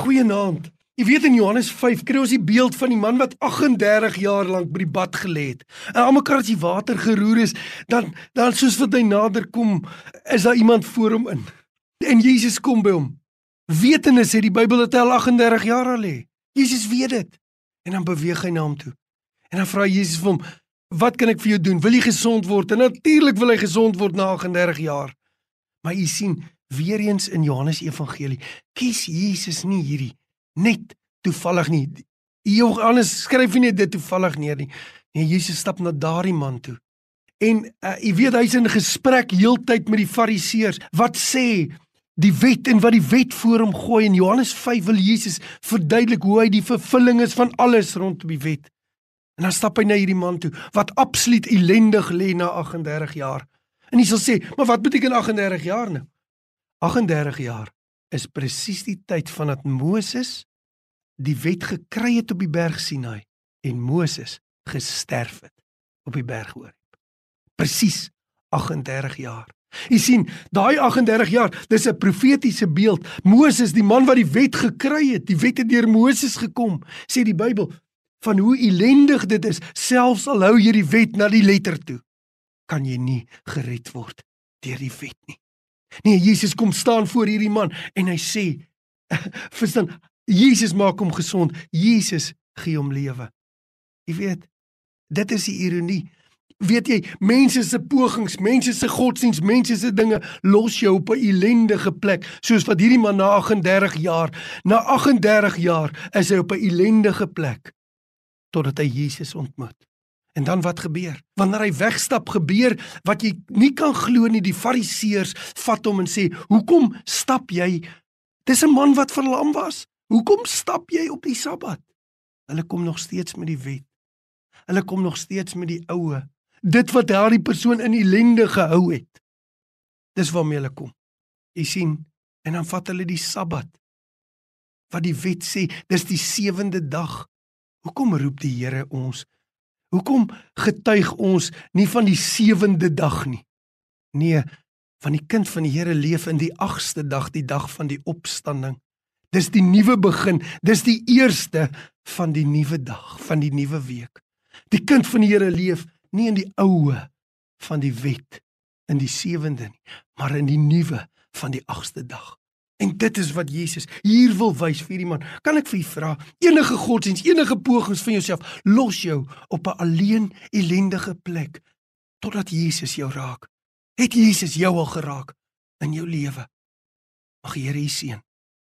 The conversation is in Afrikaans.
Goeienaand. Jy weet in Johannes 5 kry ons die beeld van die man wat 38 jaar lank by die bad gelê het. En almekaar as die water geroer is, dan dan soos wat hy nader kom, is daar iemand voor hom in. En Jesus kom by hom. Wetende sê die Bybel dat hy al 38 jaar al lê. Jesus weet dit. En dan beweeg hy na hom toe. En dan vra Jesus vir hom, "Wat kan ek vir jou doen? Wil jy gesond word?" En natuurlik wil hy gesond word na 38 jaar. Maar jy sien, weer eens in Johannes Evangelie, kies Jesus nie hierdie net toevallig nie. Johannes skryf nie dit toevallig neer nie. Nee, Jesus stap na daardie man toe. En uh, jy weet hy's in gesprek heeltyd met die fariseërs. Wat sê die wet en wat die wet voor hom gooi in Johannes 5 wil Jesus verduidelik hoe hy die vervulling is van alles rondom die wet. En dan stap hy na hierdie man toe wat absoluut ellendig lê na 38 jaar. En hy sal sê, "Maar wat beteken 38 jaar nou?" 38 jaar is presies die tyd vandat Moses die wet gekry het op die berg Sinai en Moses gesterf het op die berg Horeb. Presies 38 jaar. Jy sien, daai 38 jaar, dis 'n profetiese beeld. Moses, die man wat die wet gekry het, die wet het deur Moses gekom, sê die Bybel, van hoe ellendig dit is, selfs al hou jy die wet na die letter toe, kan jy nie gered word deur die wet nie. Nee, Jesus kom staan voor hierdie man en hy sê verstaan Jesus maak hom gesond. Jesus gee hom lewe. Jy weet, dit is die ironie. Weet jy, mense se pogings, mense se godsdiens, mense se dinge los jou op 'n ellendige plek, soos wat hierdie man na 38 jaar, na 38 jaar is hy op 'n ellendige plek totdat hy Jesus ontmoet. En dan wat gebeur? Wanneer hy wegstap, gebeur wat jy nie kan glo nie. Die Fariseërs vat hom en sê: "Hoekom stap jy? Dis 'n man wat verlam was. Hoekom stap jy op die Sabbat?" Hulle kom nog steeds met die wet. Hulle kom nog steeds met die oue. Dit wat daardie persoon in ellende gehou het. Dis waarmee hulle kom. Jy sien, en dan vat hulle die Sabbat. Wat die wet sê, dis die sewende dag. Hoekom roep die Here ons Hoekom getuig ons nie van die sewende dag nie? Nee, van die kind van die Here leef in die 8ste dag, die dag van die opstanding. Dis die nuwe begin, dis die eerste van die nuwe dag, van die nuwe week. Die kind van die Here leef nie in die oue van die wet in die sewende nie, maar in die nuwe van die 8ste dag. En dit is wat Jesus hier wil wys vir hierdie man. Kan ek vir u vra, enige godsdiens, enige pogings van jouself, los jou op 'n alleen ellendige plek totdat Jesus jou raak. Het Jesus jou al geraak in jou lewe? Mag die Here u seën.